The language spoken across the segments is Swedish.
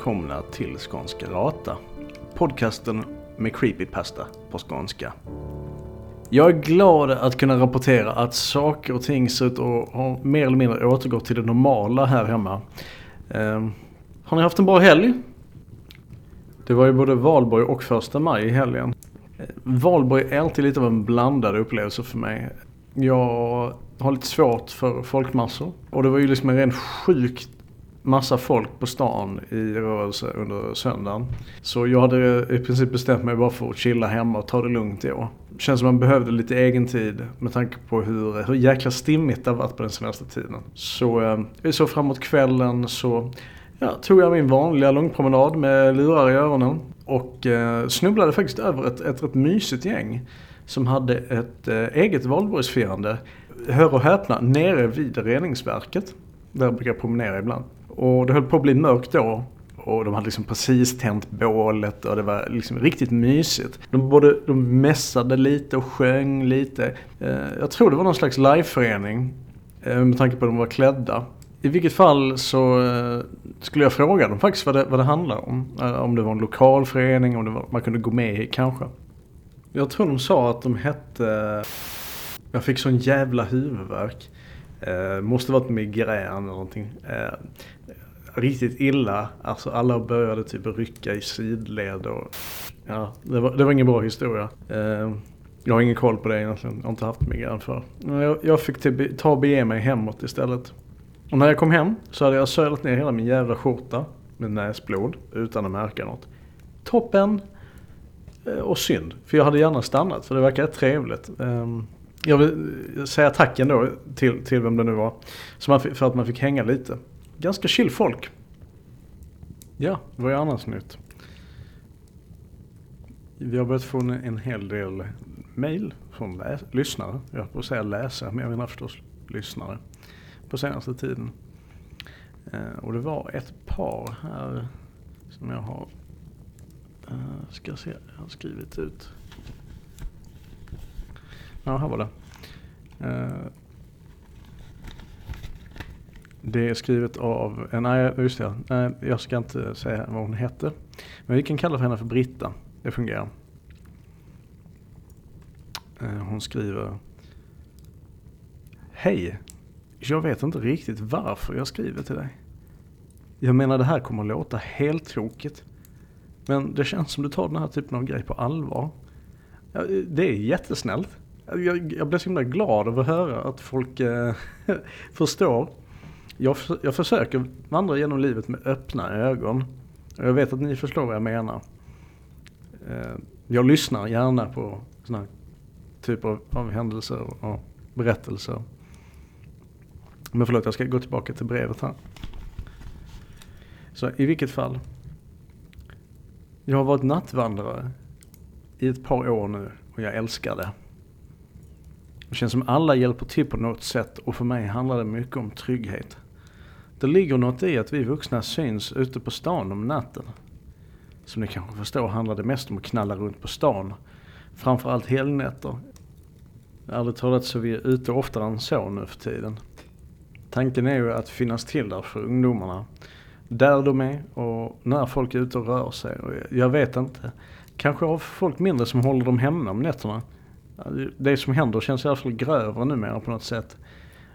Välkomna till Skånska Rata. Podcasten med creepypasta på skånska. Jag är glad att kunna rapportera att saker och ting ser ut att ha mer eller mindre återgått till det normala här hemma. Eh, har ni haft en bra helg? Det var ju både valborg och första maj i helgen. Eh, valborg är alltid lite av en blandad upplevelse för mig. Jag har lite svårt för folkmassor. Och det var ju liksom en rent sjukt massa folk på stan i rörelse under söndagen. Så jag hade i princip bestämt mig bara för att chilla hemma och ta det lugnt i år. Känns som man behövde lite egen tid med tanke på hur, hur jäkla stimmigt det har varit på den senaste tiden. Så eh, vi såg framåt kvällen så ja, tog jag min vanliga långpromenad med lurar i öronen. Och eh, snubblade faktiskt över ett, ett rätt mysigt gäng. Som hade ett eh, eget valborgsfirande, hör och häpna, nere vid reningsverket. Där jag brukar jag promenera ibland. Och det höll på att bli mörkt då. Och de hade liksom precis tänt bålet och det var liksom riktigt mysigt. De, både, de mässade lite och sjöng lite. Eh, jag tror det var någon slags liveförening. Eh, med tanke på att de var klädda. I vilket fall så eh, skulle jag fråga dem faktiskt vad det, vad det handlar om. Eh, om det var en lokal förening, om det var, man kunde gå med i kanske. Jag tror de sa att de hette... Jag fick sån jävla huvudvärk. Eh, måste varit migrän eller någonting. Eh, riktigt illa. Alltså alla började typ rycka i sidled och... Ja, det var, det var ingen bra historia. Eh, jag har ingen koll på det egentligen. Jag har inte haft migrän för. Jag, jag fick typ ta och bege mig hemåt istället. Och när jag kom hem så hade jag sölat ner hela min jävla skjorta med näsblod utan att märka något. Toppen! Eh, och synd, för jag hade gärna stannat för det verkar trevligt. Ehm, jag vill säga tack ändå till, till vem det nu var. för att man fick hänga lite. Ganska chill folk. Ja, det var ju annars nytt. Vi har börjat få en, en hel del mail från läs, lyssnare. Jag får säga läsare, men jag menar förstås lyssnare. På senaste tiden. Eh, och det var ett par här som jag har, eh, ska se, jag har skrivit ut. Ja, här var det. Eh, det är skrivet av, eh, nej just det, nej, jag ska inte säga vad hon hette. Men vi kan kalla för henne för Britta, det fungerar. Eh, hon skriver Hej! Jag vet inte riktigt varför jag skriver till dig. Jag menar det här kommer att låta helt tråkigt. Men det känns som du tar den här typen av grej på allvar. Det är jättesnällt. Jag, jag blev så himla glad över att höra att folk eh, förstår. Jag, jag försöker vandra genom livet med öppna ögon. Jag vet att ni förstår vad jag menar. Eh, jag lyssnar gärna på sådana här typer av, av händelser och berättelser. Men förlåt, jag ska gå tillbaka till brevet här. Så i vilket fall. Jag har varit nattvandrare i ett par år nu och jag älskar det. Det känns som alla hjälper till på något sätt och för mig handlar det mycket om trygghet. Det ligger något i att vi vuxna syns ute på stan om natten. Som ni kanske förstår handlar det mest om att knalla runt på stan. Framförallt helgnätter. Ärligt talat så är vi ute oftare än så nu för tiden. Tanken är ju att finnas till där för ungdomarna. Där de är och när folk är ute och rör sig. Jag vet inte. Kanske har folk mindre som håller dem hemma om nätterna. Det som händer känns i alla fall grövre numera på något sätt.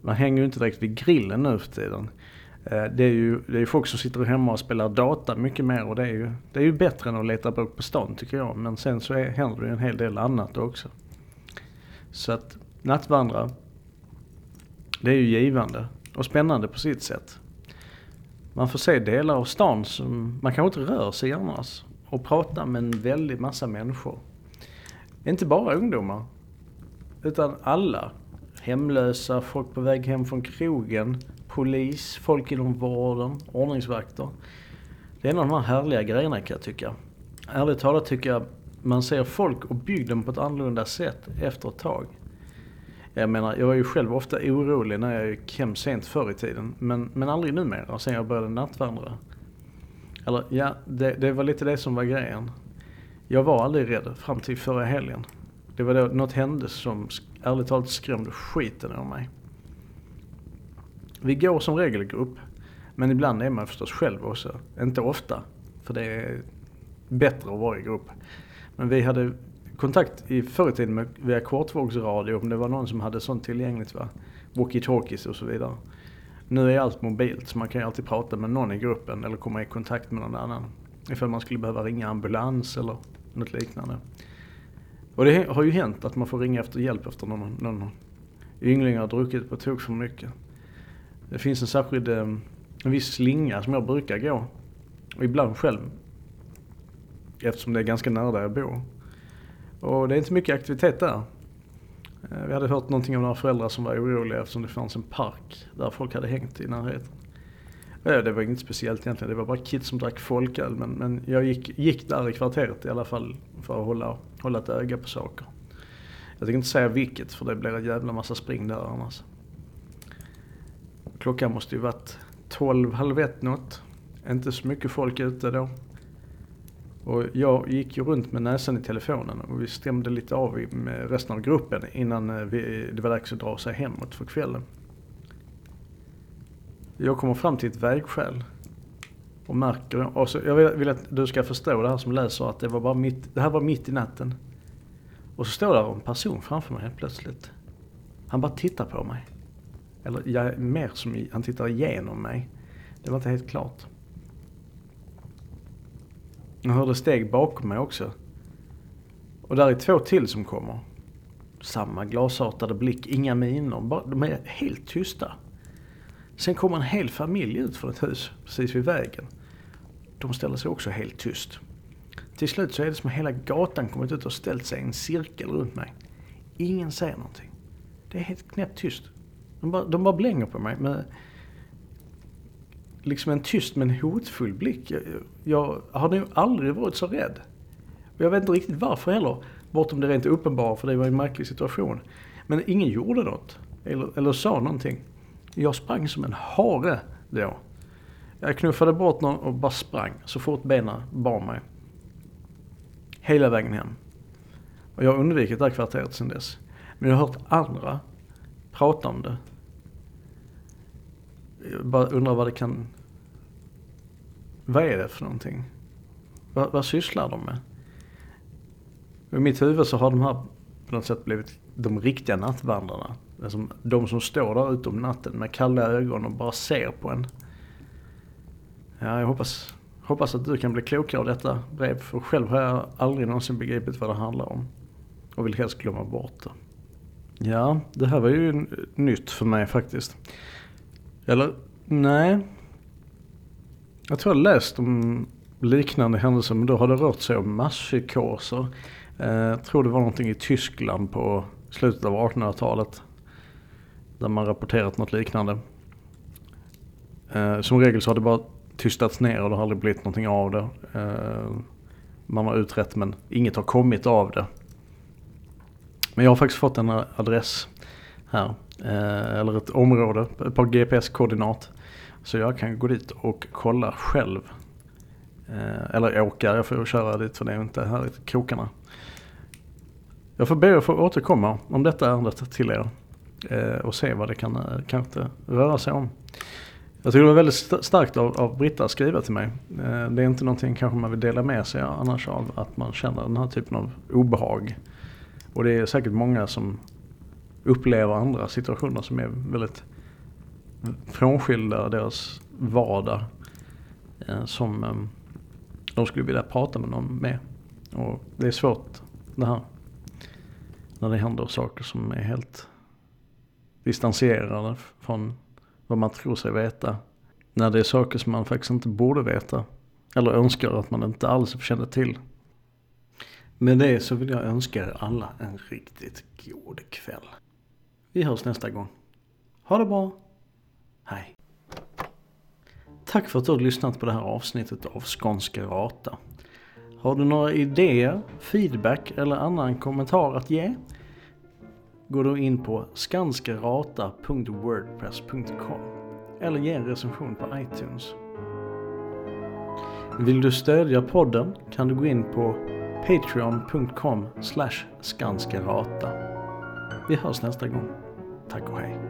Man hänger ju inte direkt vid grillen nu för tiden. Eh, det är ju det är folk som sitter hemma och spelar data mycket mer och det är ju, det är ju bättre än att leta bråk på stan tycker jag. Men sen så är, händer det ju en hel del annat också. Så att nattvandra, det är ju givande och spännande på sitt sätt. Man får se delar av stan som man kanske inte rör sig annars och prata med en väldig massa människor. Inte bara ungdomar. Utan alla. Hemlösa, folk på väg hem från krogen, polis, folk inom vården, ordningsvakter. Det är en av de här härliga grejerna kan jag tycka. Ärligt talat tycker jag man ser folk och bygden på ett annorlunda sätt efter ett tag. Jag menar, jag var ju själv ofta orolig när jag gick hem sent förr i tiden. Men, men aldrig numera, sen jag började nattvandra. Eller ja, det, det var lite det som var grejen. Jag var aldrig rädd fram till förra helgen. Det var då något hände som ärligt talat skrämde skiten ur mig. Vi går som regel i grupp. Men ibland är man förstås själv också. Inte ofta, för det är bättre att vara i grupp. Men vi hade kontakt i förr i tiden med, via kortvågsradio om det var någon som hade sånt tillgängligt. Va? Walkie-talkies och så vidare. Nu är allt mobilt så man kan ju alltid prata med någon i gruppen eller komma i kontakt med någon annan. Ifall man skulle behöva ringa ambulans eller något liknande. Och det har ju hänt att man får ringa efter hjälp efter någon, någon yngling har druckit på tok för mycket. Det finns en särskild, eh, en viss slinga som jag brukar gå. Och ibland själv. Eftersom det är ganska nära där jag bor. Och det är inte mycket aktivitet där. Eh, vi hade hört någonting om några föräldrar som var oroliga eftersom det fanns en park där folk hade hängt i närheten. Ja, det var inget speciellt egentligen, det var bara kids som drack folköl. Men, men jag gick, gick där i kvarteret i alla fall för att hålla, hålla ett öga på saker. Jag tänker inte säga vilket för det blir en jävla massa spring där annars. Klockan måste ju varit 12, halv ett något. Inte så mycket folk ute då. Och jag gick ju runt med näsan i telefonen och vi stämde lite av med resten av gruppen innan eh, vi, det var dags att dra sig hemåt för kvällen. Jag kommer fram till ett vägskäl. Och märker, och så, jag vill, vill, att du ska förstå det här som läser att det, var bara mitt, det här var mitt i natten. Och så står där en person framför mig helt plötsligt. Han bara tittar på mig. Eller jag, mer som han tittar igenom mig. Det var inte helt klart. Jag hörde steg bakom mig också. Och där är två till som kommer. Samma glasartade blick, inga miner. Bara, de är helt tysta. Sen kommer en hel familj ut från ett hus precis vid vägen. De ställer sig också helt tyst. Till slut så är det som att hela gatan kommit ut och ställt sig i en cirkel runt mig. Ingen säger någonting. Det är helt knäpptyst. De bara, de bara blänger på mig med liksom en tyst men hotfull blick. Jag, jag har nog aldrig varit så rädd. Och jag vet inte riktigt varför heller. Bortom det rent uppenbara, för det var en märklig situation. Men ingen gjorde något. Eller, eller sa någonting. Jag sprang som en hare då. Jag knuffade bort någon och bara sprang så fort benen bar mig. Hela vägen hem. Och jag har undvikit det här kvarteret sedan dess. Men jag har hört andra prata om det. Jag bara undrar vad det kan... Vad är det för någonting? Vad, vad sysslar de med? I mitt huvud så har de här på något sätt blivit de riktiga nattvandrarna. Alltså, de som står där ute om natten med kalla ögon och bara ser på en. Ja, jag hoppas, hoppas att du kan bli klokare av detta brev. För själv har jag aldrig någonsin begripit vad det handlar om. Och vill helst glömma bort det. Ja, det här var ju nytt för mig faktiskt. Eller, nej. Jag tror jag läst om liknande händelser men då har det rört sig om masspsykoser. Eh, jag tror det var någonting i Tyskland på slutet av 1800-talet. Där man rapporterat något liknande. Eh, som regel så har det bara tystats ner och det har aldrig blivit någonting av det. Eh, man har utrett men inget har kommit av det. Men jag har faktiskt fått en adress här. Eh, eller ett område, ett par GPS-koordinat. Så jag kan gå dit och kolla själv. Eh, eller åka, jag får köra dit för det är inte här i krokarna. Jag får be att få återkomma om detta ärendet till er. Eh, och se vad det kan eh, kanske röra sig om. Jag tycker det var väldigt starkt av, av Britta att skriva till mig. Eh, det är inte någonting kanske man vill dela med sig annars av att man känner den här typen av obehag. Och det är säkert många som upplever andra situationer som är väldigt frånskilda deras vardag. Som ehm, de skulle vilja prata med någon med. Och det är svårt det här. När det händer saker som är helt distanserade från vad man tror sig veta. När det är saker som man faktiskt inte borde veta. Eller önskar att man inte alls kände till. Med det så vill jag önska er alla en riktigt god kväll. Vi hörs nästa gång. Ha det bra. Hej. Tack för att du har lyssnat på det här avsnittet av Skånska Rata. Har du några idéer, feedback eller annan kommentar att ge? Gå då in på skanskarata.wordpress.com eller ge en recension på iTunes. Vill du stödja podden kan du gå in på patreon.com skanskerata. skanskarata. Vi hörs nästa gång. Tack och hej.